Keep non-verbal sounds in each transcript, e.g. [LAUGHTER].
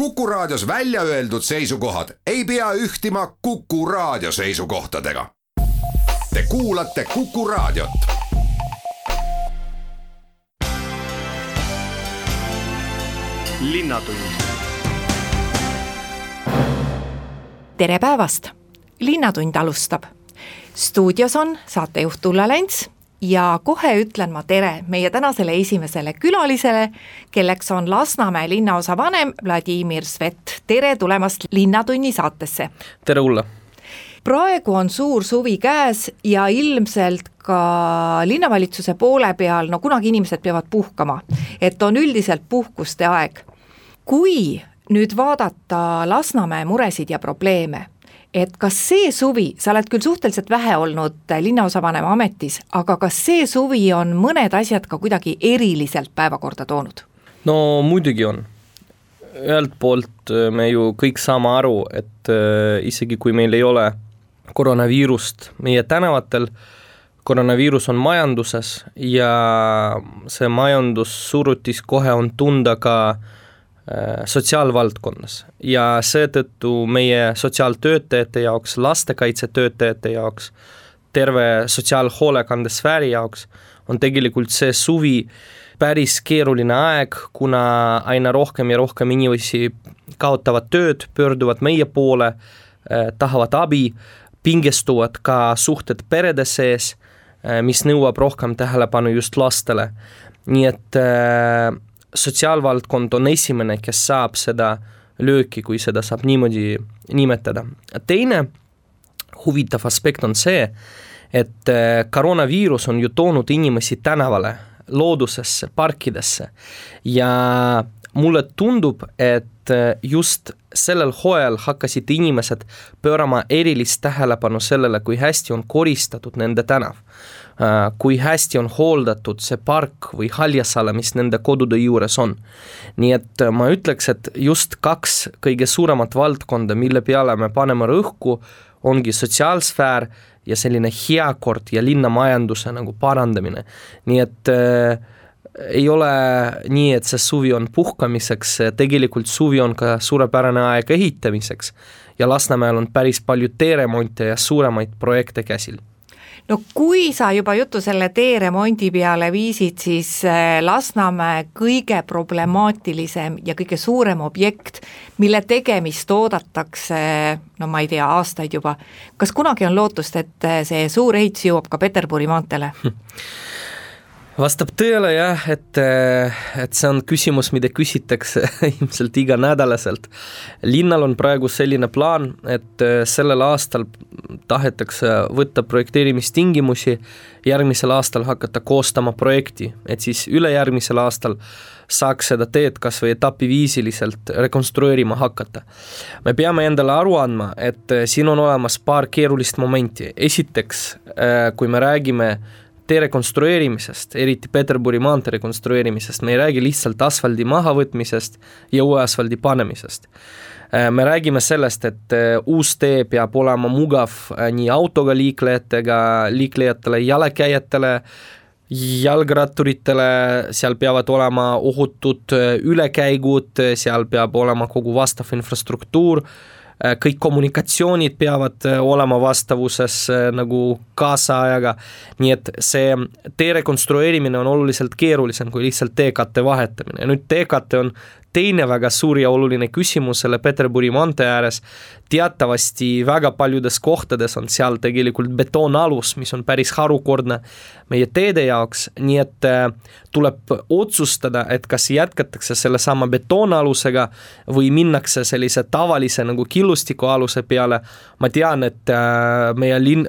Kuku Raadios välja öeldud seisukohad ei pea ühtima Kuku Raadio seisukohtadega. Te kuulate Kuku Raadiot. tere päevast, Linnatund alustab. stuudios on saatejuht Ulla Lents ja kohe ütlen ma tere meie tänasele esimesele külalisele, kelleks on Lasnamäe linnaosa vanem Vladimir Svet, tere tulemast Linnatunni saatesse. tere, Ulla! praegu on suur suvi käes ja ilmselt ka linnavalitsuse poole peal, no kunagi inimesed peavad puhkama, et on üldiselt puhkuste aeg. kui nüüd vaadata Lasnamäe muresid ja probleeme et kas see suvi, sa oled küll suhteliselt vähe olnud linnaosavanema ametis, aga kas see suvi on mõned asjad ka kuidagi eriliselt päevakorda toonud? no muidugi on. ühelt poolt äh, me ju kõik saame aru, et äh, isegi kui meil ei ole koroonaviirust meie tänavatel, koroonaviirus on majanduses ja see majandussurutis kohe on tunda ka äh, Äh, sotsiaalvaldkonnas ja seetõttu meie sotsiaaltöötajate jaoks, lastekaitsetöötajate jaoks, terve sotsiaalhoolekande sfääri jaoks on tegelikult see suvi päris keeruline aeg, kuna aina rohkem ja rohkem inimesi kaotavad tööd, pöörduvad meie poole, äh, tahavad abi, pingestuvad ka suhted perede sees, äh, mis nõuab rohkem tähelepanu just lastele. nii et sotsiaalvaldkond on esimene, kes saab seda lööki, kui seda saab niimoodi nimetada. teine huvitav aspekt on see, et äh, koroonaviirus on ju toonud inimesi tänavale, loodusesse, parkidesse ja mulle tundub, et äh, just sellel hooajal hakkasid inimesed pöörama erilist tähelepanu sellele, kui hästi on koristatud nende tänav kui hästi on hooldatud see park või haljasala, mis nende kodude juures on. nii et äh, ma ütleks, et just kaks kõige suuremat valdkonda, mille peale me paneme rõhku, ongi sotsiaalsfäär ja selline heakord ja linnamajanduse nagu parandamine, nii et äh, ei ole nii, et see suvi on puhkamiseks, tegelikult suvi on ka suurepärane aeg ehitamiseks. Ja Lasnamäel on päris palju teeremonte ja suuremaid projekte käsil no kui sa juba jutu selle teeremondi peale viisid, siis äh, Lasnamäe kõige problemaatilisem ja kõige suurem objekt, mille tegemist oodatakse no ma ei tea, aastaid juba, kas kunagi on lootust, et äh, see suur ehitus jõuab ka Peterburi maanteele [LAUGHS] vastab tõele jah, et, et see on küsimus, mida küsitakse [LAUGHS] ilmselt iganädalaselt. linnal on praegu selline plaan, et sellel aastal tahetakse võtta projekteerimistingimusi, järgmisel aastal hakata koostama projekti, et siis ülejärgmisel aastal saaks seda teed kas või etapiviisiliselt rekonstrueerima hakata. me peame endale aru andma, et siin on olemas paar keerulist momenti, esiteks kui me räägime tee rekonstrueerimisest, eriti Peterburi maantee rekonstrueerimisest, me ei räägi lihtsalt asfaldi mahavõtmisest ja uue asfaldi panemisest. Äh, me räägime sellest, et äh, uus tee peab olema mugav äh, nii autoga liiklejatega, liiklejatele, jalakäijatele, jalgratturitele, seal peavad olema ohutud ülekäigud, seal peab olema kogu vastav infrastruktuur kõik kommunikatsioonid peavad äh, olema vastavuses äh, nagu kaasajaga, nii et see tee rekonstrueerimine on oluliselt keerulisem kui lihtsalt teekatte vahetamine, nüüd teekatte on teine väga suur ja oluline küsimus selle Peterburi maantee ääres, teatavasti väga paljudes kohtades on seal tegelikult betoonalus, mis on päris harukordne meie teede jaoks, nii et äh, tuleb otsustada, et kas jätkatakse sellesama betoonalusega või minnakse sellise tavalise nagu killustikualuse peale. ma tean, et äh, meie linn,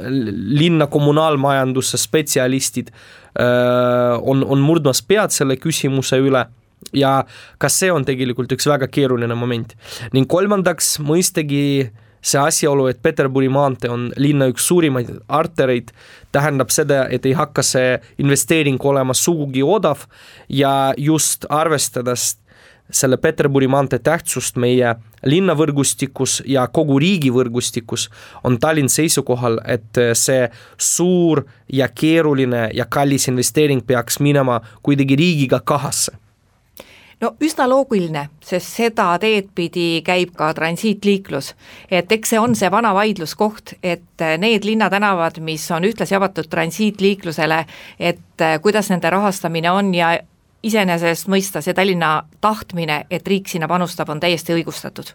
linna kommunaalmajanduse spetsialistid äh, on, on murdmas pead selle küsimuse üle ja kas see on tegelikult üks väga keeruline moment. ning kolmandaks mõistagi see asjaolu, et Peterburi maantee on linna üks suurimaid artereid, tähendab seda, et ei hakka see investeering olema sugugi odav ja just arvestades selle Peterburi maantee tähtsust meie linnavõrgustikus ja kogu riigivõrgustikus on Tallinn seisukohal, et see suur ja keeruline ja kallis investeering peaks minema kuidagi riigiga kahasse no üsna loogiline, sest seda teed pidi käib ka transiitliiklus. et eks see on see vana vaidluskoht, et need linnatänavad, mis on ühtlasi avatud transiitliiklusele, et kuidas nende rahastamine on ja iseenesest mõista see Tallinna tahtmine, et riik sinna panustab, on täiesti õigustatud.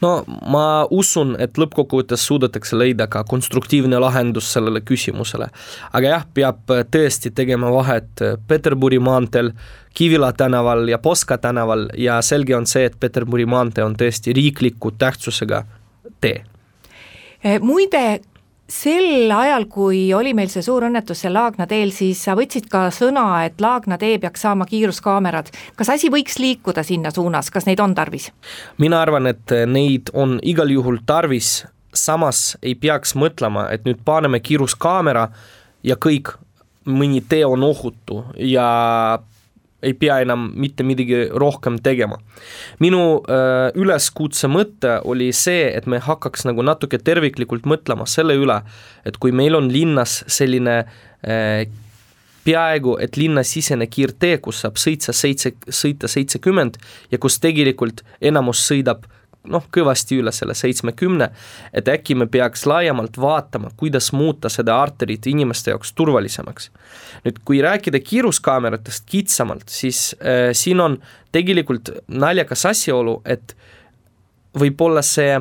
no ma usun, et lõppkokkuvõttes suudetakse leida ka konstruktiivne lahendus sellele küsimusele. aga jah, peab tõesti tegema vahet Peterburi maanteel, Kivila tänaval ja Poska tänaval ja selge on see, et Peterburi maantee on tõesti riikliku tähtsusega tee muide, sel ajal, kui oli meil see suur õnnetus seal Laagna teel, siis sa võtsid ka sõna, et Laagna tee peaks saama kiiruskaamerad. kas asi võiks liikuda sinna suunas, kas neid on tarvis? mina arvan, et neid on igal juhul tarvis, samas ei peaks mõtlema, et nüüd paneme kiiruskaamera ja kõik, mõni tee on ohutu ja ei pea enam mitte midagi rohkem tegema. minu äh, üleskutse mõte oli see, et me hakkaks nagu natuke terviklikult mõtlema selle üle, et kui meil on linnas selline äh, peaaegu et linnasisene kiirtee, kus saab sõitsa seitse, sõita seitsekümmend ja kus tegelikult enamus sõidab noh, kõvasti üle selle seitsmekümne, et äkki me peaks laiemalt vaatama, kuidas muuta seda arterit inimeste jaoks turvalisemaks. nüüd, kui rääkida kiiruskaameratest kitsamalt, siis äh, siin on tegelikult naljakas asjaolu, et võib-olla see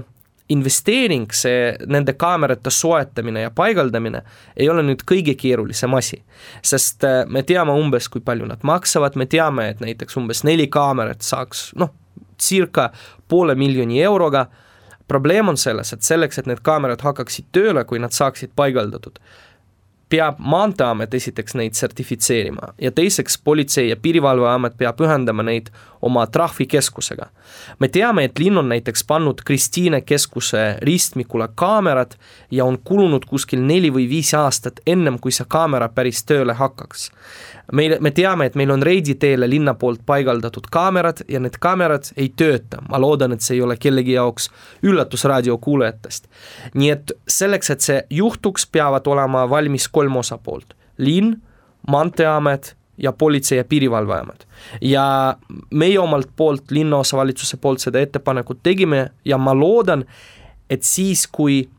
investeering, see nende kaamerate soetamine ja paigaldamine ei ole nüüd kõige keerulisem asi. sest äh, me teame umbes, kui palju nad maksavad, me teame, et näiteks umbes neli kaamerat saaks noh, circa poole miljoni euroga. probleem on selles, et selleks, et need kaamerad hakkaksid tööle, kui nad saaksid paigaldatud, peab Maanteeamet esiteks neid sertifitseerima ja teiseks Politsei- ja Piirivalveamet peab ühendama neid oma trahvikeskusega. me teame, et linn on näiteks pannud Kristiine keskuse ristmikule kaamerad ja on kulunud kuskil neli või viis aastat ennem, kui see kaamera päris tööle hakkaks meil, me teame, et meil on Reidi teele linna poolt paigaldatud kaamerad ja need kaamerad ei tööta, ma loodan, et see ei ole kellegi jaoks üllatus raadiokuulajatest. nii et selleks, et see juhtuks, peavad olema valmis kolm osapoolt, linn, maanteeamet ja Politsei- ja Piirivalveamet. ja meie omalt poolt, linnaosavalitsuse poolt seda ettepanekut tegime ja ma loodan, et siis, kui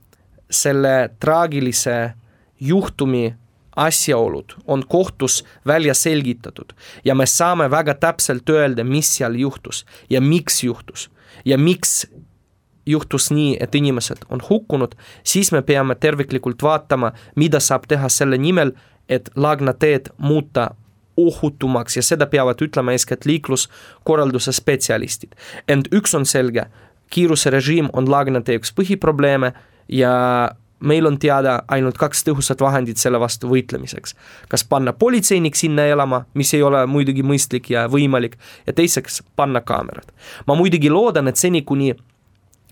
selle traagilise juhtumi asjaolud on kohtus välja selgitatud ja me saame väga täpselt öelda, mis seal juhtus ja miks juhtus ja miks juhtus nii, et inimesed on hukkunud, siis me peame terviklikult vaatama, mida saab teha selle nimel, et Lagna teed muuta ohutumaks ja seda peavad ütlema eeskätt liikluskorralduse spetsialistid. ent üks on selge, kiiruserežiim on Lagna tee üks põhiprobleeme ja meil on teada ainult kaks tõhusat vahendit selle vastu võitlemiseks. kas panna politseinik sinna elama, mis ei ole muidugi mõistlik ja võimalik, ja teiseks panna kaamerad. ma muidugi loodan, et seni, kuni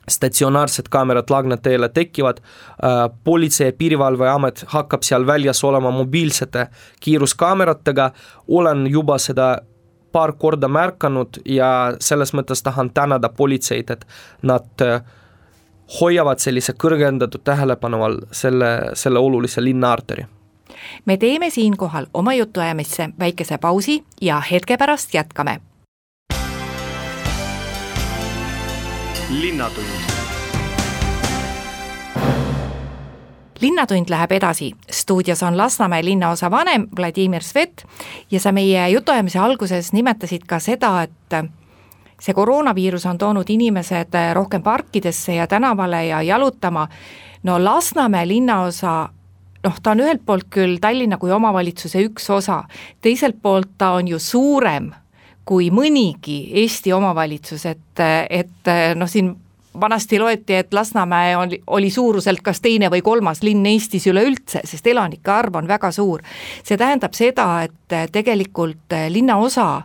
statsionaarsed kaamerad Lagna teele tekivad äh,, Politsei- ja Piirivalveamet hakkab seal väljas olema mobiilsete kiiruskaameratega, olen juba seda paar korda märganud ja selles mõttes tahan tänada politseid, et nad äh, hoiavad sellise kõrgendatud tähelepanu all selle, selle olulise linnaarteri. me teeme siinkohal oma jutuajamisse väikese pausi ja hetke pärast jätkame. linnatund linnatund läheb edasi, stuudios on Lasnamäe linnaosa vanem Vladimir Svet ja sa meie jutuajamise alguses nimetasid ka seda, et see koroonaviirus on toonud inimesed eh, rohkem parkidesse ja tänavale ja jalutama, no Lasnamäe linnaosa noh, ta on ühelt poolt küll Tallinna kui omavalitsuse üks osa, teiselt poolt ta on ju suurem kui mõnigi Eesti omavalitsus, et, et noh, siin vanasti loeti, et Lasnamäe oli, oli suuruselt kas teine või kolmas linn Eestis üleüldse, sest elanike arv on väga suur. see tähendab seda, et tegelikult linnaosa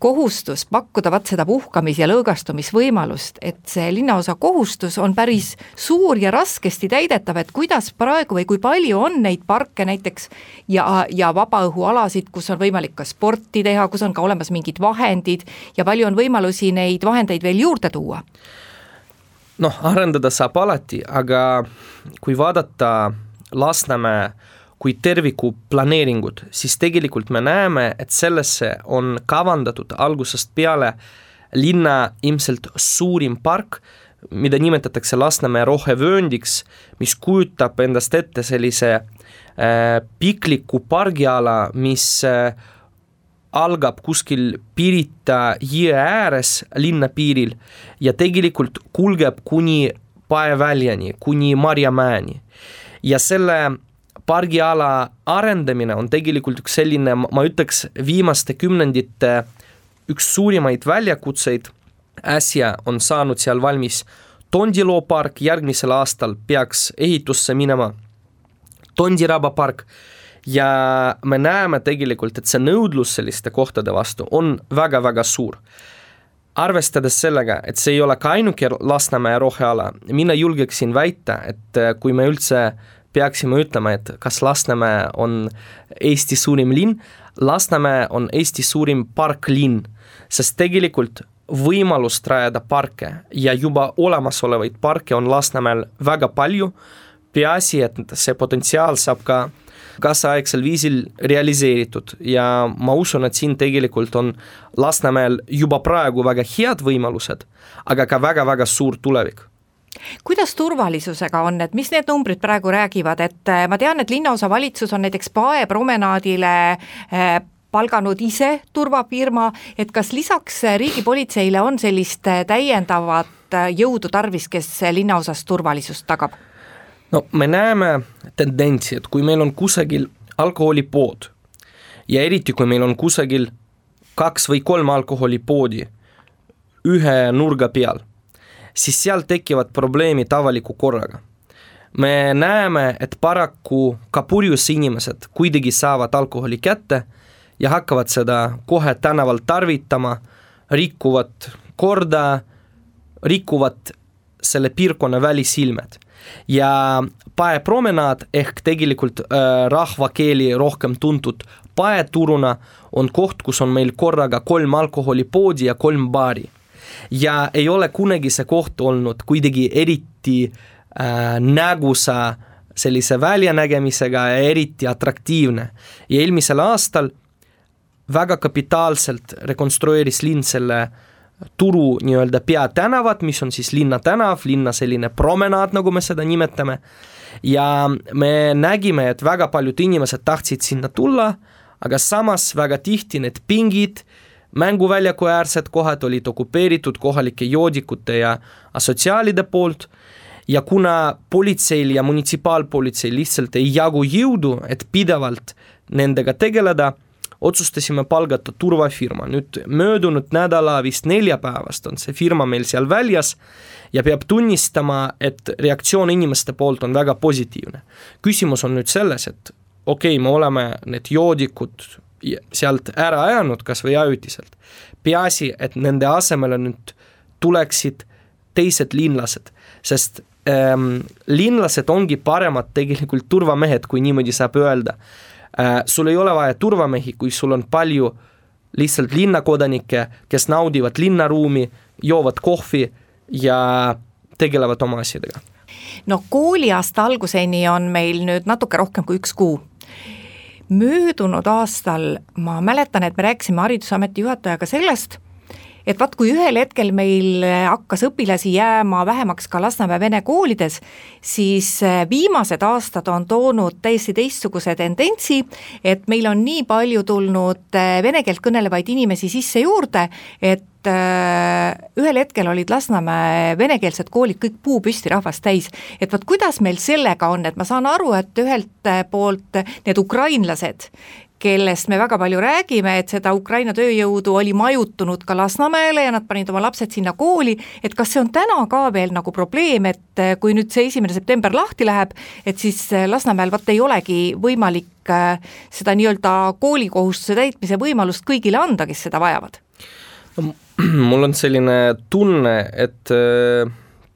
kohustus pakkuda vaat seda puhkamis- ja lõõgastumisvõimalust, et see linnaosa kohustus on päris suur ja raskesti täidetav, et kuidas praegu või kui palju on neid parke näiteks ja, ja vabaõhualasid, kus on võimalik ka sporti teha, kus on ka olemas mingid vahendid ja palju on võimalusi neid vahendeid veel juurde tuua? noh, arendada saab alati, aga kui vaadata Lasnamäe kui terviku planeeringud, siis tegelikult me näeme, et sellesse on kavandatud algusest peale linna ilmselt suurim park, mida nimetatakse Lasnamäe rohevööndiks, mis kujutab endast ette sellise äh, pikliku pargiala, mis äh, algab kuskil Pirita jõe ääres linnapiiril ja tegelikult kulgeb kuni Paeväljani, kuni Marjamäeni. ja selle pargiala arendamine on tegelikult üks selline, ma ütleks, viimaste kümnendite üks suurimaid väljakutseid, äsja on saanud seal valmis Tondiloo park, järgmisel aastal peaks ehitusse minema Tondiraba park ja me näeme tegelikult, et see nõudlus selliste kohtade vastu on väga-väga suur. arvestades sellega, et see ei ole ka ainuke Lasnamäe roheala, mina julgeksin väita, et kui me üldse peaksime ütlema, et kas Lasnamäe on Eesti suurim linn, Lasnamäe on Eesti suurim parklinn, sest tegelikult võimalust rajada parke ja juba olemasolevaid parke on Lasnamäel väga palju, peaasi, et see potentsiaal saab ka kaasaegsel viisil realiseeritud ja ma usun, et siin tegelikult on Lasnamäel juba praegu väga head võimalused, aga ka väga-väga suur tulevik kuidas turvalisusega on, et mis need numbrid praegu räägivad, et äh, ma tean, et linnaosavalitsus on näiteks Pae promenaadile äh, palganud ise turvafirma, et kas lisaks riigipolitseile on sellist täiendavat jõudu tarvis, kes linnaosas turvalisust tagab? no me näeme tendentsi, et kui meil on kusagil alkoholipood ja eriti, kui meil on kusagil kaks või kolm alkoholipoodi ühe nurga peal, siis seal tekivad probleemid avaliku korraga. me näeme, et paraku ka purjus inimesed kuidagi saavad alkoholi kätte ja hakkavad seda kohe tänaval tarvitama, rikuvad korda, rikuvad selle piirkonna välisilmed ja paepromenaad ehk tegelikult äh, rahvakeeli rohkem tuntud paeturuna on koht, kus on meil korraga kolm alkoholipoodi ja kolm baari. Ja ei ole kunagi see koht olnud kuidagi eriti äh, nägusa sellise väljanägemisega ja eriti atraktiivne. ja eelmisel aastal väga kapitaalselt rekonstrueeris linn selle äh, turu nii-öelda peatänavad, mis on siis linna tänav, linna selline promenaad, nagu me seda nimetame, ja me nägime, et väga paljud inimesed tahtsid sinna tulla, aga samas väga tihti need pingid, mänguväljaku äärsed kohad olid okupeeritud kohalike joodikute ja assotsiaalide poolt ja kuna politseil ja munitsipaalpolitseil lihtsalt ei jagu jõudu, et pidevalt nendega tegeleda otsustasime palgata turvafirma, nüüd möödunud nädala vist neljapäevast on see firma meil seal väljas ja peab tunnistama, et reaktsioon inimeste poolt on väga positiivne. küsimus on nüüd selles, et okei okay,, me oleme need joodikud sealt ära ajanud, kas või ajutiselt, peaasi, et nende asemele nüüd tuleksid teised linlased, sest ähm, linlased ongi paremad tegelikult turvamehed, kui niimoodi saab öelda. Äh, sul ei ole vaja turvamehi, kui sul on palju lihtsalt linnakodanikke, kes naudivad linnaruumi, joovad kohvi ja tegelevad oma asjadega. no kooliaasta alguseni on meil nüüd natuke rohkem kui üks kuu möödunud aastal ma mäletan, et me rääkisime Haridusameti juhatajaga sellest, et vaat kui ühel hetkel meil hakkas õpilasi jääma vähemaks ka Lasnamäe vene koolides, siis äh, viimased aastad on toonud täiesti teistsuguse tendentsi, et meil on nii palju tulnud äh, vene keelt kõnelevaid inimesi sisse juurde, et äh, ühel hetkel olid Lasnamäe venekeelsed koolid kõik puupüsti rahvast täis. et vot kuidas meil sellega on, et ma saan aru, et ühelt poolt need ukrainlased, kellest me väga palju räägime, et seda Ukraina tööjõudu oli majutunud ka Lasnamäele ja nad panid oma lapsed sinna kooli, et kas see on täna ka veel nagu probleem, et eh, kui nüüd see esimene september lahti läheb, et siis eh, Lasnamäel vot ei olegi võimalik eh, seda nii-öelda koolikohustuse täitmise võimalust kõigile anda, kes seda vajavad? no mul on selline tunne, et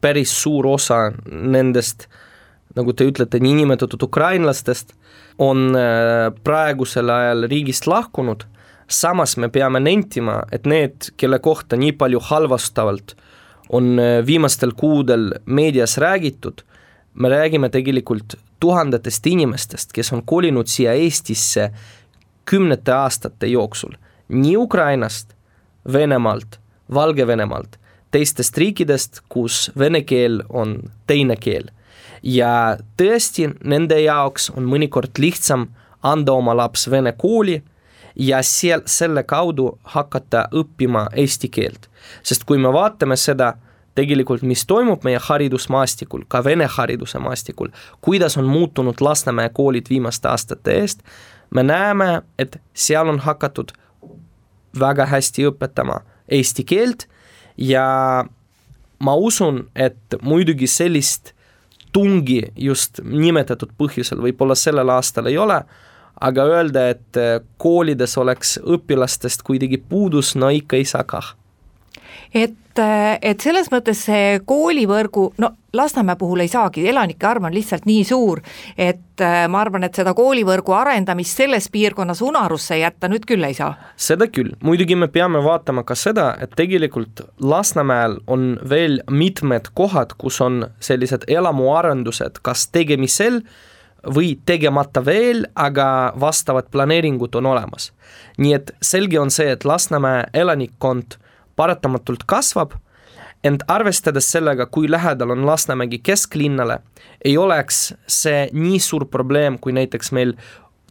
päris suur osa nendest, nagu te ütlete, niinimetatud ukrainlastest on äh, praegusel ajal riigist lahkunud, samas me peame nentima, et need, kelle kohta nii palju halvastavalt on äh, viimastel kuudel meedias räägitud, me räägime tegelikult tuhandetest inimestest, kes on kolinud siia Eestisse kümnete aastate jooksul nii Ukrainast, Venemaalt, Valgevenemaalt, teistest riikidest, kus vene keel on teine keel. Ja tõesti, nende jaoks on mõnikord lihtsam anda oma laps vene kooli ja seal selle kaudu hakata õppima eesti keelt. sest kui me vaatame seda, tegelikult, mis toimub meie haridusmaastikul, ka vene hariduse maastikul, kuidas on muutunud Lasnamäe koolid viimaste aastate eest, me näeme, et seal on hakatud väga hästi õpetama eesti keelt ja ma usun, et muidugi sellist tungi just nimetatud põhjusel võib-olla sellel aastal ei ole, aga öelda, et koolides oleks õpilastest kuidagi puudus, no ikka ei saa kah et, et selles mõttes see koolivõrgu, no Lasnamäe puhul ei saagi, elanike arv on lihtsalt nii suur, et äh, ma arvan, et seda koolivõrgu arendamist selles piirkonnas unarusse jätta nüüd küll ei saa. seda küll, muidugi me peame vaatama ka seda, et tegelikult Lasnamäel on veel mitmed kohad, kus on sellised elamuarendused kas tegemisel või tegemata veel, aga vastavad planeeringud on olemas. nii et selge on see, et Lasnamäe elanikkond paratamatult kasvab, ent arvestades sellega, kui lähedal on Lasnamägi kesklinnale, ei oleks see nii suur probleem, kui näiteks meil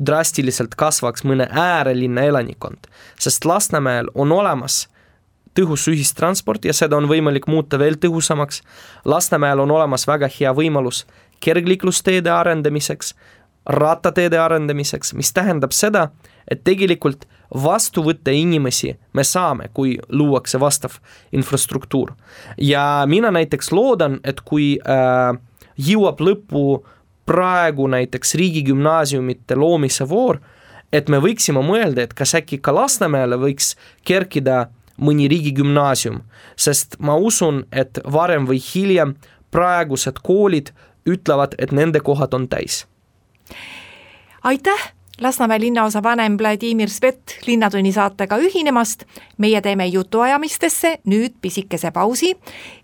drastiliselt kasvaks mõne äärelinna elanikkond, sest Lasnamäel on olemas tõhus ühistransport ja seda on võimalik muuta veel tõhusamaks. Lasnamäel on olemas väga hea võimalus kergliiklusteede arendamiseks, rattateede arendamiseks, mis tähendab seda, et tegelikult vastu võtta inimesi me saame, kui luuakse vastav infrastruktuur. ja mina näiteks loodan, et kui äh, jõuab lõppu praegu näiteks riigigümnaasiumite loomise voor, et me võiksime mõelda, et kas äkki ka Lasnamäele võiks kerkida mõni riigigümnaasium, sest ma usun, et varem või hiljem praegused koolid ütlevad, et nende kohad on täis. aitäh Lasnamäe linnaosa vanem Vladimir Svet Linnatunni saatega ühinemast. meie teeme jutuajamistesse nüüd pisikese pausi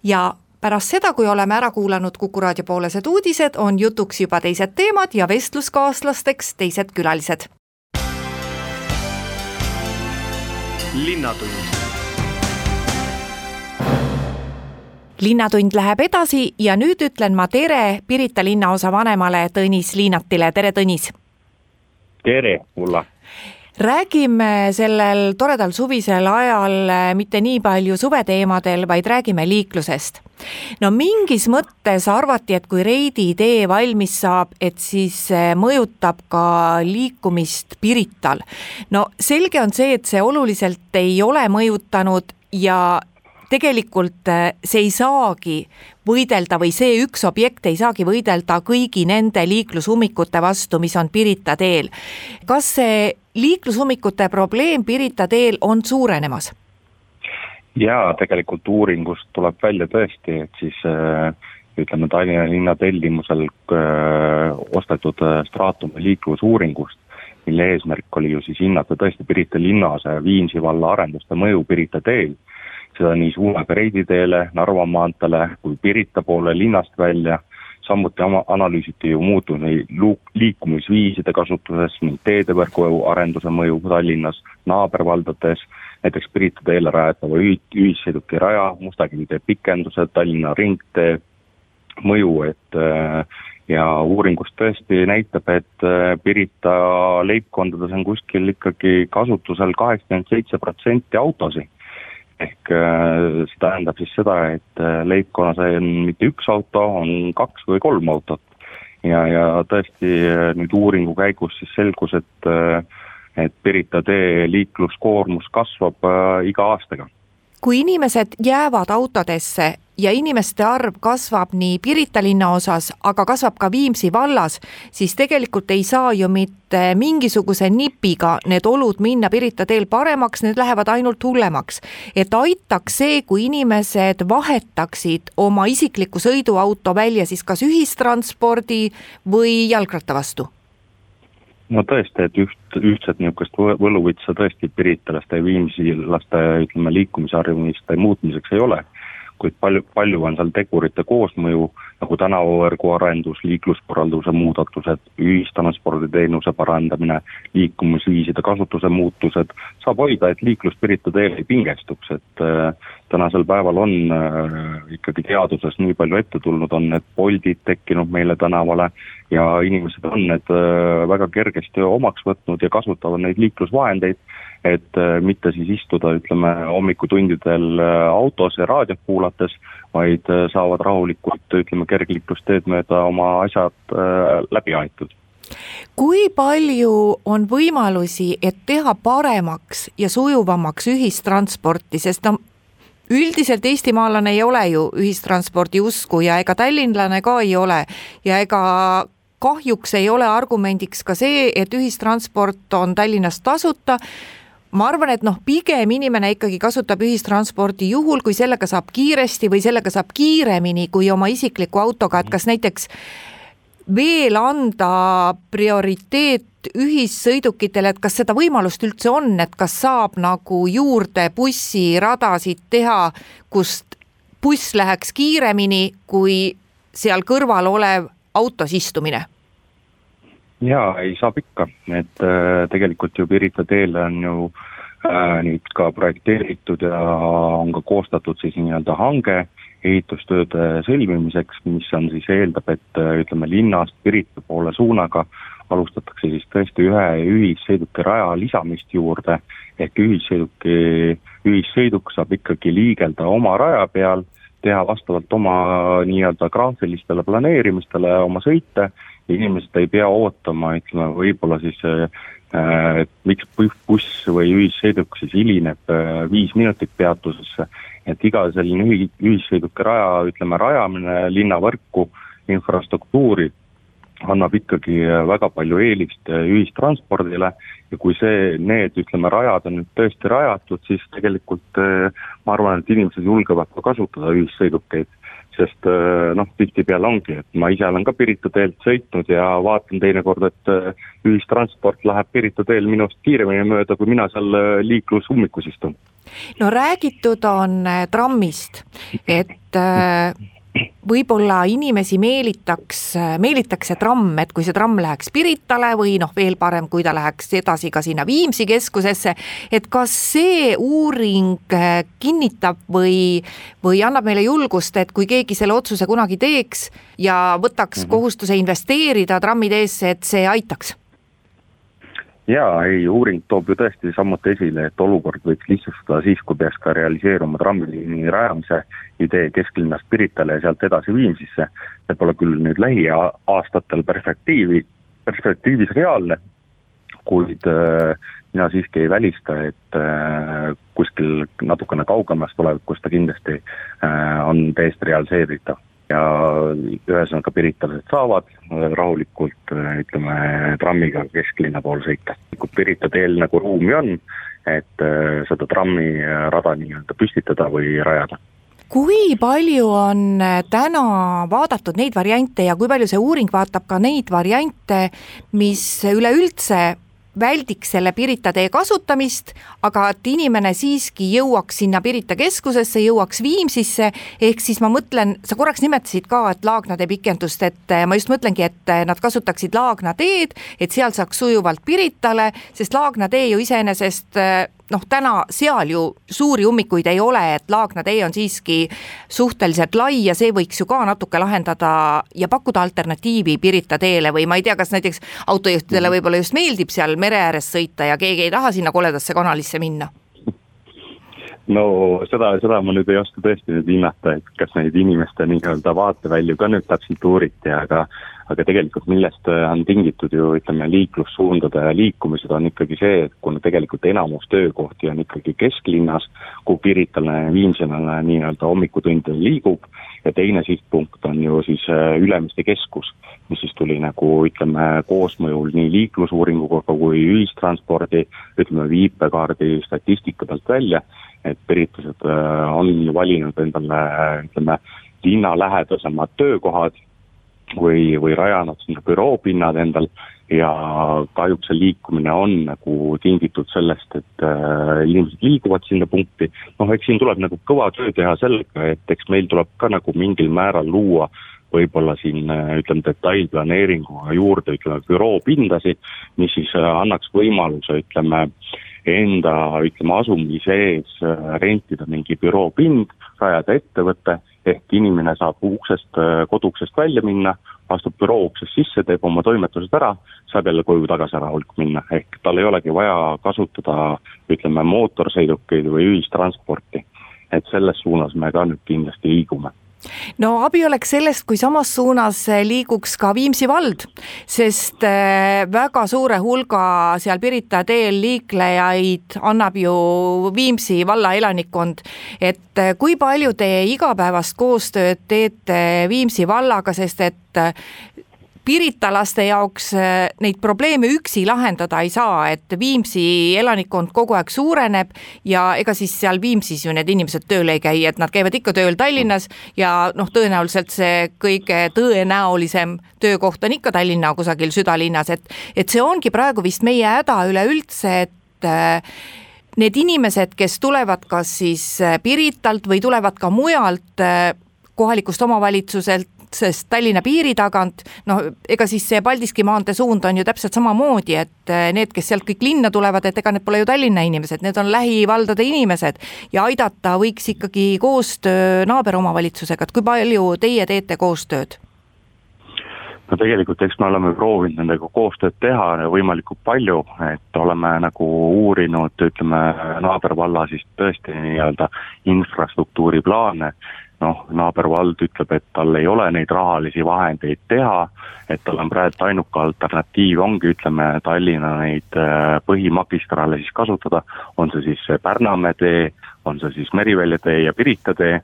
ja pärast seda, kui oleme ära kuulanud Kuku raadio poolesed uudised, on jutuks juba teised teemad ja vestluskaaslasteks teised külalised. linnatund linnatund läheb edasi ja nüüd ütlen ma tere Pirita linnaosa vanemale Tõnis Liinatile, tere Tõnis tere, Ulla! räägime sellel toredal suvisel ajal eh, mitte nii palju suveteemadel, vaid räägime liiklusest. no mingis mõttes arvati, et kui Reidi tee valmis saab, et siis mõjutab ka liikumist Pirital. no selge on see, et see oluliselt ei ole mõjutanud ja tegelikult äh, see ei saagi võidelda või see üks objekt ei saagi võidelda kõigi nende liiklusummikute vastu, mis on Pirita teel. kas see liiklusummikute probleem Pirita teel on suurenemas? jaa, tegelikult uuringust tuleb välja tõesti, et siis äh, ütleme, Tallinna linna tellimusel äh, ostetud Stratumi liiklusuuringust, mille eesmärk oli ju siis hinnata tõesti Pirita linnas Viimsi valla arenduste mõju Pirita teel seda nii suunaga Reidi teele, Narva maanteele kui Pirita poole linnast välja, samuti analüüsiti ju luuk-, liikumisviiside kasutuses ning teedevõrgu arenduse mõju Tallinnas, naabervaldades, näiteks Pirita teele rajatava ühi-, ühissõidukiraja, Mustakivi tee pikendused, Tallinna ringtee mõju, et äh, ja uuringus tõesti näitab, et äh, Pirita leibkondades on kuskil ikkagi kasutusel kaheksakümmend seitse protsenti autosid ehk äh, see tähendab siis seda, et äh, leibkonnas on mitte üks auto, on kaks või kolm autot. ja, ja tõesti äh, nüüd uuringu käigus siis selgus, et et Pirita tee liikluskoormus kasvab iga aastaga kui inimesed jäävad autodesse ja inimeste arv kasvab nii Pirita linnaosas, aga kasvab ka Viimsi vallas, siis tegelikult ei saa ju mitte mingisuguse nipiga need olud minna Pirita teel paremaks, need lähevad ainult hullemaks. et aitaks see, kui inimesed vahetaksid oma isikliku sõiduauto välja siis kas ühistranspordi või jalgratta vastu no tõesti, et üht, ühtset niisugust võluvitsa tõesti piritalaste ja viimsilaste ütleme, liikumisharjumiste muutmiseks ei ole. Kuid palju, palju on seal tegurite koosmõju, nagu tänavavõrgu arendus, liikluskorralduse muudatused, ühistransporditeenuse parandamine, liikumisviiside kasutuse muutused, saab hoida, et liiklus Pirita teel ei pingestuks, et äh, tänasel päeval on äh, ikkagi teaduses nii palju ette tulnud, on need Boltid tekkinud meile tänavale ja inimesed on need äh, väga kergesti omaks võtnud ja kasutavad neid liiklusvahendeid et äh, mitte siis istuda, ütleme, hommikutundidel autos ja raadiot kuulates, vaid saavad rahulikult, ütleme, kergliiklusteed mööda oma asjad läbi aetud. Kui palju on võimalusi, et teha paremaks ja sujuvamaks ühistransporti, sest no üldiselt eestimaalane ei ole ju ühistranspordi usku ja ega tallinlane ka ei ole. Ja ega kahjuks ei ole argumendiks ka see, et ühistransport on Tallinnas tasuta. Ma arvan, et noh, pigem inimene ikkagi kasutab ühistransporti juhul, kui sellega saab kiiresti või sellega saab kiiremini kui oma isikliku autoga, et kas näiteks veel anda prioriteet ühissõidukitele, et kas seda võimalust üldse on, et kas saab nagu juurde bussiradasid teha, kust buss läheks kiiremini kui seal kõrval olev autos istumine? Jaa, ei saab ikka, et äh, tegelikult ju Pirita teele on ju äh, nüüd ka projekteeritud ja on ka koostatud siis nii-öelda hange ehitustööde sõlmimiseks, mis on siis eeldab, et äh, ütleme linnast Pirita poole suunaga alustatakse siis tõesti ühe ühissõiduki raja lisamist juurde, ehk ühissõiduki, ühissõiduk saab ikkagi liigelda oma raja peal, teha vastavalt oma nii-öelda graafilistele planeerimistele oma sõite. Inimesed ei pea ootama, ütleme võib-olla siis äh, miks buss või ühissõiduk siis hilineb äh, viis minutit peatusesse, et iga selline ühi-, ühissõiduki raja, ütleme rajamine linnavõrku, infrastruktuuri, annab ikkagi äh, väga palju eelist ühistranspordile ja kui see, need, ütleme, rajad on nüüd tõesti rajatud, siis tegelikult ma arvan, et inimesed julgevad ka kasutada ühissõidukeid sest äh, noh, tihtipeale ongi, et ma ise olen ka Pirita teelt sõitnud ja vaatan teinekord, et äh, ühistransport läheb Pirita teel minust kiiremini mööda, kui mina seal äh, liiklusummikus istun. no räägitud on trammist, et võib-olla inimesi meelitaks, meelitaks see tramm, et kui see tramm läheks Piritale või noh, veel parem, kui ta läheks edasi ka sinna Viimsi keskusesse, et kas see uuring äh, kinnitab või, või annab meile julgust, et kui keegi selle otsuse kunagi teeks ja võtaks mm -hmm. kohustuse investeerida trammiteesse, et see aitaks? Jaa, ei, uuring toob ju tõesti samuti esile, et olukord võiks lihtsustada siis, kui peaks ka realiseeruma trammiliini rajamise idee kesklinnast Piritale ja sealt edasi Viimsisse. see pole küll nüüd lähiaastatel perspektiivi, perspektiivis reaalne, kuid äh, mina siiski ei välista, et äh, kuskil natukene kaugemas tulevikus ta kindlasti äh, on täiesti realiseeritav ja ühesõnaga piritlased saavad rahulikult ütleme trammiga kesklinna poole sõita. Pirita teel nagu ruumi on, et äh, seda trammirada nii-öelda püstitada või rajada kui palju on äh, täna vaadatud neid variante ja kui palju see uuring vaatab ka neid variante, mis üleüldse väldiks selle Pirita tee kasutamist, aga et inimene siiski jõuaks sinna Pirita keskusesse, jõuaks Viimsisse, ehk siis ma mõtlen, sa korraks nimetasid ka, et Laagna tee pikendust, et ma just mõtlengi, et nad kasutaksid Laagna teed, et sealt saaks sujuvalt Piritale, sest Laagna tee ju iseenesest noh, täna seal ju suuri ummikuid ei ole, et Laagna tee on siiski suhteliselt lai ja see võiks ju ka natuke lahendada ja pakkuda alternatiivi Pirita teele või ma ei tea, kas näiteks autojuhtidele mhm. võib-olla just meeldib seal mere ääres sõita ja keegi ei taha sinna koledasse kanalisse minna no seda, seda ma nüüd ei oska tõesti nüüd hinnata, et kas neid inimeste nii-öelda vaatevälju ka nüüd täpselt uuriti, aga aga tegelikult millest on tingitud ju ütleme, liiklussuundade liikumised on ikkagi see, et kuna tegelikult enamus töökohti on ikkagi kesklinnas, kuhu Piritalane, Viimsilane nii-öelda hommikutundidel liigub, ja teine sihtpunkt on ju siis äh, Ülemiste keskus, mis siis tuli nagu ütleme, koosmõjul nii liiklusuuringuga kui ühistranspordi, ütleme viipekaardi statistika pealt välja et üritused äh, on valinud endale ütleme, linnalähedasemad töökohad või, või rajanud sinna büroopinnad endal, ja kahjuks see liikumine on nagu tingitud sellest, et äh, inimesed liiguvad sinna punkti, noh, eks siin tuleb nagu kõva töö teha sellega, et eks meil tuleb ka nagu mingil määral luua võib-olla siin äh, ütleme, detailplaneeringuga juurde, ütleme, büroopindasid, mis siis äh, annaks võimaluse, ütleme, enda, ütleme, asumi sees äh, rentida mingi büroopind, rajada ettevõte, ehk inimene saab uksest, koduuksest välja minna, astub büroo uksest sisse, teeb oma toimetused ära, saab jälle koju tagasi ära hulk minna, ehk tal ei olegi vaja kasutada ütleme, mootorsõidukeid või ühistransporti. et selles suunas me ka nüüd kindlasti liigume no abi oleks sellest, kui samas suunas liiguks ka Viimsi vald, sest äh, väga suure hulga seal Pirita teel liiklejaid annab ju Viimsi valla elanikkond. et äh, kui palju te igapäevast koostööd teete Viimsi vallaga, sest et piritalaste jaoks äh, neid probleeme üksi lahendada ei saa, et Viimsi elanikkond kogu aeg suureneb ja ega siis seal Viimsis ju need inimesed tööl ei käi, et nad käivad ikka tööl Tallinnas ja noh, tõenäoliselt see kõige tõenäolisem töökoht on ikka Tallinna kusagil südalinnas, et, et see ongi praegu vist meie häda üleüldse, et äh, need inimesed, kes tulevad kas siis äh, Piritalt või tulevad ka mujalt kohalikust omavalitsuselt otsest Tallinna piiri tagant, noh, ega siis see Paldiski maantee suund on ju täpselt samamoodi, et eh, need, kes sealt kõik linna tulevad, et ega need pole ju Tallinna inimesed, need on lähivaldade inimesed ja aidata võiks ikkagi koostöö naaberomavalitsusega, et kui palju teie teete koostööd? no tegelikult eks me oleme proovinud nendega koostööd teha võimalikult palju, et oleme nagu uurinud, ütleme, naabervalla siis tõesti nii-öelda infrastruktuuriplaane noh, naabervald ütleb, et tal ei ole neid rahalisi vahendeid teha, et tal on praegu ainuke alternatiiv ongi, ütleme, Tallinna neid äh, põhimagistraale siis kasutada, on see siis Pärnamäe tee, on see siis Merivälja tee ja Pirita tee,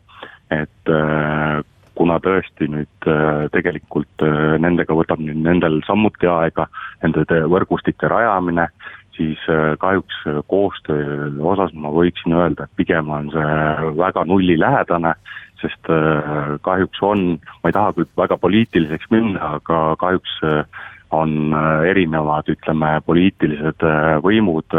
et äh, kuna tõesti nüüd äh, tegelikult nendega võtab nüüd nendel samuti aega, nende võrgustike rajamine, siis kahjuks koostöö osas ma võiksin öelda, et pigem on see väga nullilähedane sest äh, kahjuks on, ma ei taha küll väga poliitiliseks minna, aga kahjuks äh, on äh, erinevad, ütleme, poliitilised võimud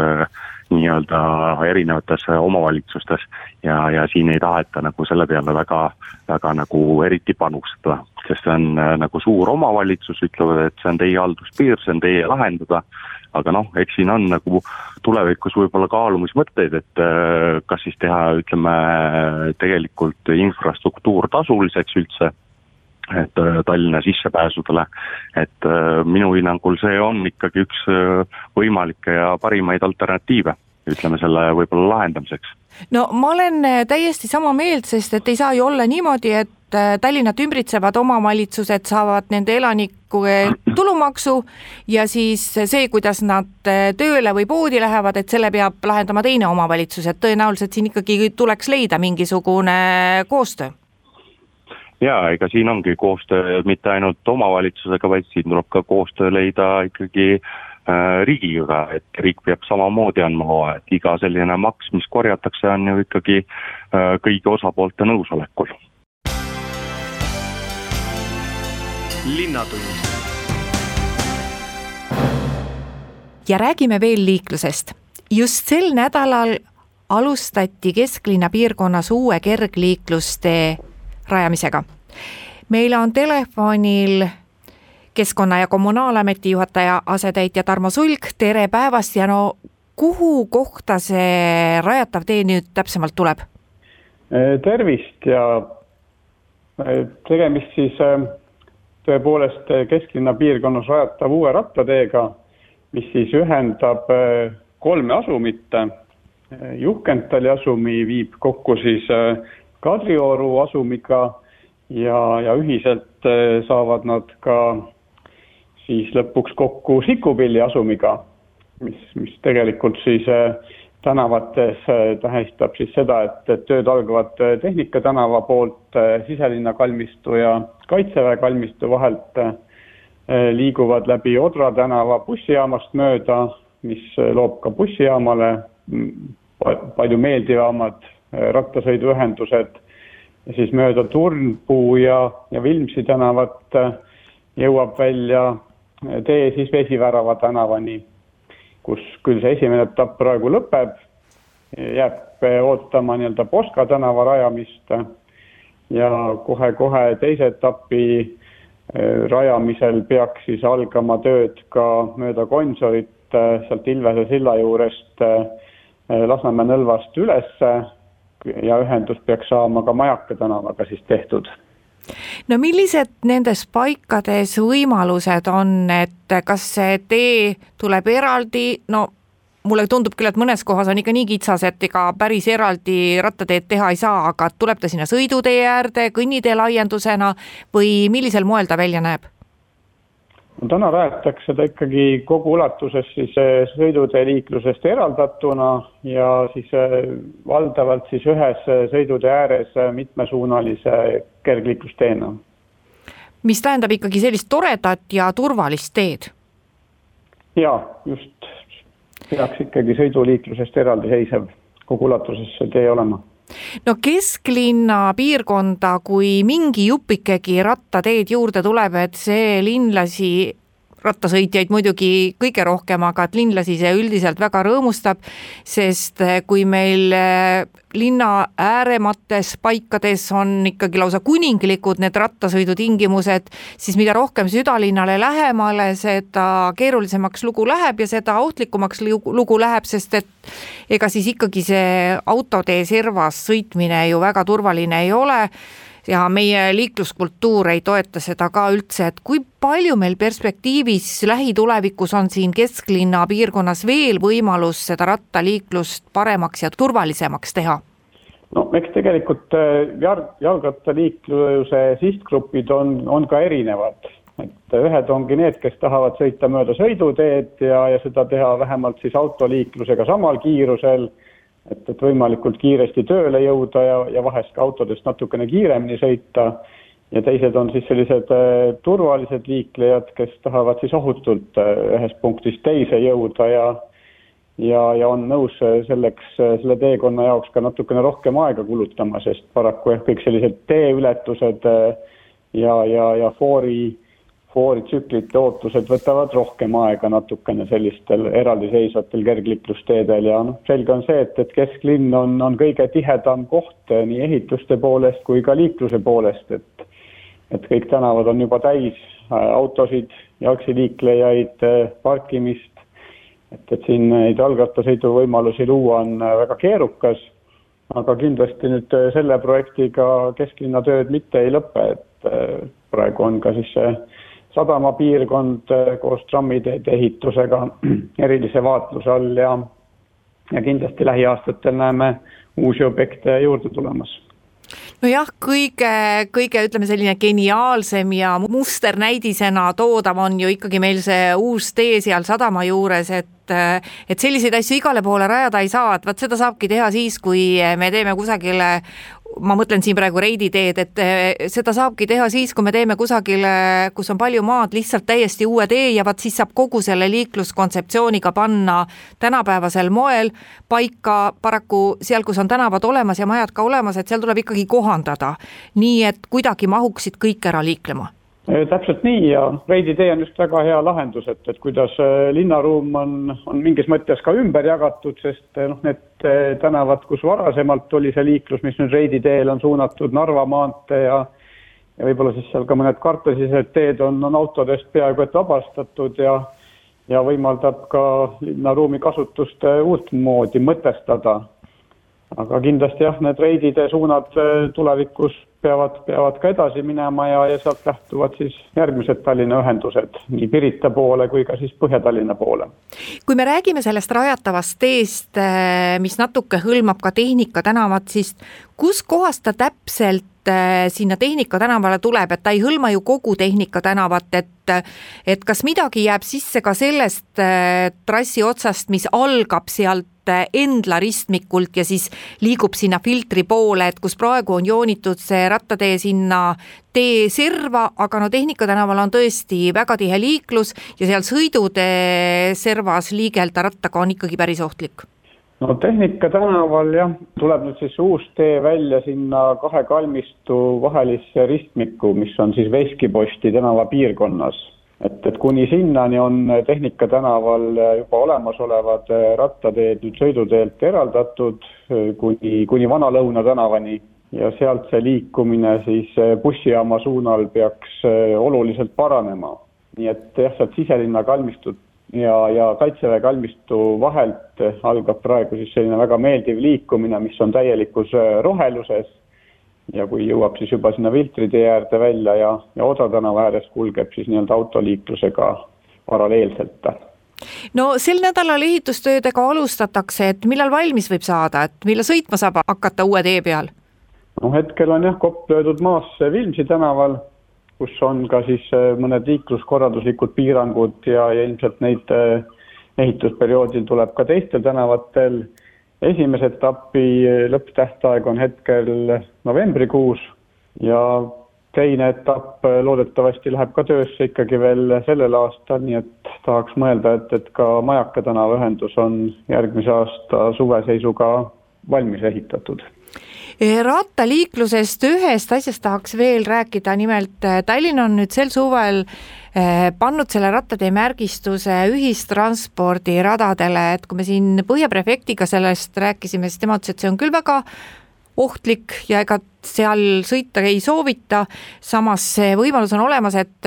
nii-öelda erinevates omavalitsustes ja, ja siin ei taheta nagu selle peale väga, väga nagu eriti panustada, sest see on nagu suur omavalitsus, ütlevad, et see on teie halduspiir, see on teie lahendada aga noh, eks siin on nagu tulevikus võib-olla kaalumismõtteid, et äh, kas siis teha, ütleme, tegelikult infrastruktuur tasuliseks üldse, et äh, Tallinna sissepääsudele, et äh, minu hinnangul see on ikkagi üks võimalikke ja parimaid alternatiive, ütleme selle võib-olla lahendamiseks. No ma olen täiesti sama meelt, sest et ei saa ju olla niimoodi, et Äh, Tallinnat ümbritsevad omavalitsused saavad nende elanike tulumaksu ja siis see, kuidas nad äh, tööle või poodi lähevad, et selle peab lahendama teine omavalitsus, et tõenäoliselt siin ikkagi tuleks leida mingisugune koostöö. Jaa, ega siin ongi koostöö mitte ainult omavalitsusega, vaid siin tuleb ka koostöö leida ikkagi äh, riigiga, et riik peab samamoodi andma loa, et iga selline maks, mis korjatakse, on ju ikkagi äh, kõigi osapoolte nõusolekul linnatund. ja räägime veel liiklusest. just sel nädalal alustati kesklinna piirkonnas uue kergliiklustee rajamisega. meil on telefonil keskkonna- ja kommunaalameti juhataja asetäitja Tarmo Sulg, tere päevast ja no kuhu kohta see rajatav tee nüüd täpsemalt tuleb? tervist ja tegemist siis tõepoolest eh, kesklinna piirkonnas rajatav uue rattateega, mis siis ühendab eh, kolme asumit. Eh, Juhkentali asumi viib kokku siis Kadrioru asumiga ja, ja ühiselt saavad nad ka siis lõpuks kokku Sikupilli asumiga, mis, mis tegelikult siis tänavates tähistab siis seda, et, tööd algavad Tehnika tänava poolt siselinna kalmistu ja Kaitseväe kalmistu vahelt liiguvad läbi Odra tänava bussijaamast mööda, mis loob ka bussijaamale mm, palju meeldivamad rattasõiduühendused, siis mööda Turnpuu ja, ja Vilmsi tänavat jõuab välja tee siis Vesivärava tänavani, kus küll see esimene etapp praegu lõpeb, jääb ootama nii-öelda Poska tänava rajamist ja kohe-kohe teise etapi eh, rajamisel peaks siis algama tööd ka mööda Gonsorit eh, sealt Ilvese silla juurest eh, Lasnamäe nõlvast ülesse ja ühendus peaks saama ka Majaka tänavaga siis tehtud no millised nendes paikades võimalused on, et kas see tee tuleb eraldi, no mulle tundub küll, et mõnes kohas on ikka nii kitsas, et ega päris eraldi rattateed teha ei saa, aga tuleb ta sinna sõidutee äärde, kõnnitee laiendusena või millisel moel ta välja näeb? No täna rajatakse ta ikkagi kogu ulatuses siis eh, sõidutee liiklusest eraldatuna ja siis eh, valdavalt siis ühes eh, sõidutee ääres mitmesuunalise kergliiklusteena. mis tähendab ikkagi sellist toredat ja turvalist teed? jaa, just, peaks ikkagi sõiduliiklusest eraldiseisev kogu ulatuses see tee olema no kesklinna piirkonda, kui mingi jupikegi rattateed juurde tuleb, et see linlasi rattasõitjaid muidugi kõige rohkem, aga et linlasi see üldiselt väga rõõmustab, sest eh, kui meil eh, linna ääremates paikades on ikkagi lausa kuninglikud need rattasõidutingimused, siis mida rohkem südalinnale lähemale, seda keerulisemaks lugu läheb ja seda ohtlikumaks lugu läheb, sest et ega siis ikkagi see autotee servas sõitmine ju väga turvaline ei ole ja meie liikluskultuur ei toeta seda ka üldse, et kui palju meil perspektiivis lähitulevikus on siin kesklinna piirkonnas veel võimalus seda rattaliiklust paremaks ja turvalisemaks teha? no eks tegelikult äh, jalg, jalgrattaliikluse sihtgrupid on, on ka erinevad, et ühed ongi need, kes tahavad sõita mööda sõiduteed ja, ja seda teha vähemalt siis autoliiklusega samal kiirusel et, et võimalikult kiiresti tööle jõuda ja, ja vahest ka autodest natukene kiiremini sõita. ja teised on siis sellised äh, turvalised liiklejad, kes tahavad siis ohutult äh, ühest punktist teise jõuda ja ja, ja on nõus äh, selleks, selle teekonna jaoks ka natukene rohkem aega kulutama, sest paraku jah, kõik sellised teeületused ja, ja, ja foori fooritsüklite ootused võtavad rohkem aega natukene sellistel eraldiseisvatel kergliiklusteedel ja noh, selge on see, et, et kesklinn on, on kõige tihedam koht nii ehituste poolest kui ka liikluse poolest, et et kõik tänavad on juba täis äh, autosid, jalgsiliiklejaid, äh, parkimist, et, et siin neid jalgrattasõidu võimalusi luua on äh, väga keerukas, aga kindlasti nüüd selle projektiga kesklinna tööd mitte ei lõpe, et praegu on ka siis see sadamapiirkond äh, koos trammiteede ehitusega [CLEARS THROAT] erilise vaatluse all ja, ja kindlasti lähiaastatel näeme uusi objekte juurde tulemas. Nojah, kõige, kõige ütleme selline geniaalsem ja musternäidisena toodav on ju ikkagi meil see uus tee seal sadama juures, et et selliseid asju igale poole rajada ei saa, et vot seda saabki teha siis, kui me teeme kusagile ma mõtlen siin praegu Reidi teed, et eh, seda saabki teha siis, kui me teeme kusagile, kus on palju maad, lihtsalt täiesti uue tee ja vaat siis saab kogu selle liikluskontseptsiooniga panna tänapäevasel moel paika, paraku seal, kus on tänavad olemas ja majad ka olemas, et seal tuleb ikkagi kohandada, nii et kuidagi mahuksid kõik ära liiklema täpselt nii ja Reidi tee on just väga hea lahendus, et, et kuidas äh, linnaruum on, on mingis mõttes ka ümber jagatud, sest äh, noh, need tänavad, kus varasemalt oli see liiklus, mis nüüd Reidi teel on suunatud Narva maantee ja ja võib-olla siis seal ka mõned kartusised teed on, on autodest peaaegu et vabastatud ja ja võimaldab ka linnaruumi kasutust uutmoodi mõtestada. aga kindlasti jah, need Reidide suunad tulevikus peavad, peavad ka edasi minema ja, ja sealt lähtuvad siis järgmised Tallinna ühendused nii Pirita poole kui ka siis Põhja-Tallinna poole. kui me räägime sellest rajatavast teest, eh, mis natuke hõlmab ka Tehnika tänavat, siis kuskohast ta täpselt sinna Tehnika tänavale tuleb, et ta ei hõlma ju kogu Tehnika tänavat, et et kas midagi jääb sisse ka sellest eh, trassi otsast, mis algab sealt Endla ristmikult ja siis liigub sinna filtri poole, et kus praegu on joonitud see rattatee sinna tee serva, aga no Tehnika tänaval on tõesti väga tihe liiklus ja seal sõidutee servas liigelda rattaga on ikkagi päris ohtlik no Tehnika tänaval jah, tuleb nüüd siis uus tee välja sinna kahe kalmistu vahelisse ristmikku, mis on siis Veskiposti tänava piirkonnas. et, et kuni sinnani on Tehnika tänaval juba olemasolevad rattateed nüüd sõiduteelt eraldatud kuni, kuni Vana-Lõuna tänavani ja sealt see liikumine siis bussijaama suunal peaks oluliselt paranema. nii et jah, sealt siselinna kalmistut ja, ja Kaitseväe kalmistu vahelt algab praegu siis selline väga meeldiv liikumine, mis on täielikus äh, roheluses ja kui jõuab siis juba sinna Viltri tee äärde välja ja, ja Oda tänava ääres kulgeb siis nii-öelda autoliiklusega paralleelselt. no sel nädalal ehitustöödega alustatakse, et millal valmis võib saada, et millal sõitma saab hakata uue tee peal? no hetkel on jah, kopp löödud maasse Vilmsi tänaval kus on ka siis äh, mõned liikluskorralduslikud piirangud ja, ja ilmselt neid äh, ehitusperioodil tuleb ka teistel tänavatel. esimese etapi äh, lõpptähtaeg on hetkel novembrikuus ja teine etapp loodetavasti läheb ka töösse ikkagi veel sellel aastal, nii et tahaks mõelda, et, et ka Majaka tänava ühendus on järgmise aasta suve seisuga valmis ehitatud Eh, rattaliiklusest ühest asjast tahaks veel rääkida, nimelt eh, Tallinn on nüüd sel suvel eh, pannud selle rattatee märgistuse ühistranspordiradadele, et kui me siin Põhja prefektiga sellest rääkisime, siis tema ütles, et see on küll väga ohtlik ja ega seal sõita ei soovita, samas see võimalus on olemas, et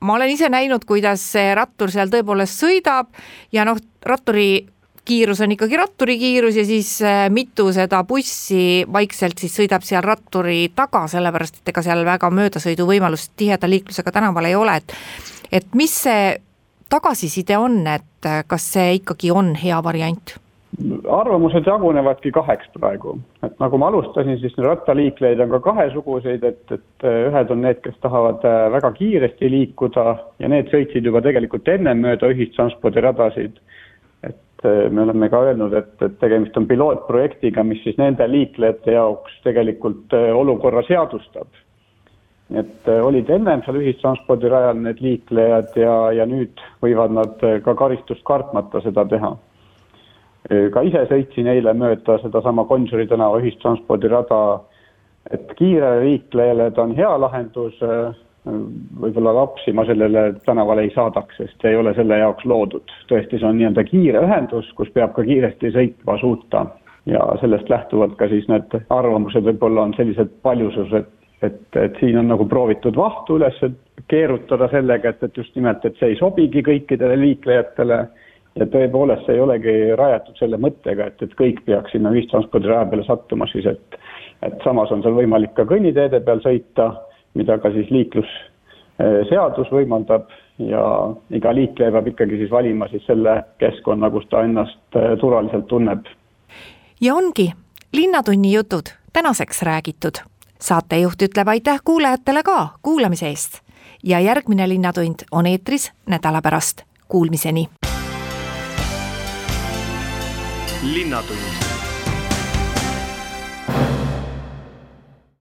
ma olen ise näinud, kuidas see rattur seal tõepoolest sõidab ja noh, ratturi kiirus on ikkagi ratturi kiirus ja siis äh, mitu seda bussi vaikselt siis sõidab seal ratturi taga, sellepärast et ega seal väga möödasõiduvõimalust tiheda liiklusega tänaval ei ole, et et mis see tagasiside on, et äh, kas see ikkagi on hea variant? arvamused jagunevadki kaheks praegu, et nagu ma alustasin, siis rattaliiklejaid on ka kahesuguseid, et, et äh, ühed on need, kes tahavad väga kiiresti liikuda ja need sõitsid juba tegelikult ennem mööda ühistranspordiradasid et eh, me oleme ka öelnud, et, et tegemist on pilootprojektiga, mis siis nende liiklejate jaoks tegelikult eh, olukorra seadustab. et eh, olid ennem seal ühistranspordirajal need liiklejad ja, ja nüüd võivad nad ka karistust kartmata seda teha. ka ise sõitsin eile mööda sedasama Gonsiori tänava ühistranspordirada, et kiirele liiklejale ta on hea lahendus võib-olla lapsi ma sellele tänavale ei saadaks, sest see ei ole selle jaoks loodud. tõesti, see on nii-öelda kiire ühendus, kus peab ka kiiresti sõitma suuta. Ja sellest lähtuvalt ka siis need arvamused võib-olla on sellised paljusused, et, et siin on nagu proovitud vahtu üles keerutada sellega, et, et just nimelt, et see ei sobigi kõikidele liiklejatele. Ja tõepoolest, see ei olegi rajatud selle mõttega, et, et kõik peaks sinna ühistranspordiraja peale sattuma siis, et et samas on seal võimalik ka kõnniteede peal sõita mida ka siis liiklusseadus võimaldab ja iga liikleja peab ikkagi siis valima siis selle keskkonna, kus ta ennast äh, turvaliselt tunneb. ja ongi Linnatunni jutud tänaseks räägitud. saatejuht ütleb aitäh kuulajatele ka kuulamise eest ja järgmine Linnatund on eetris nädala pärast. Kuulmiseni. linnatund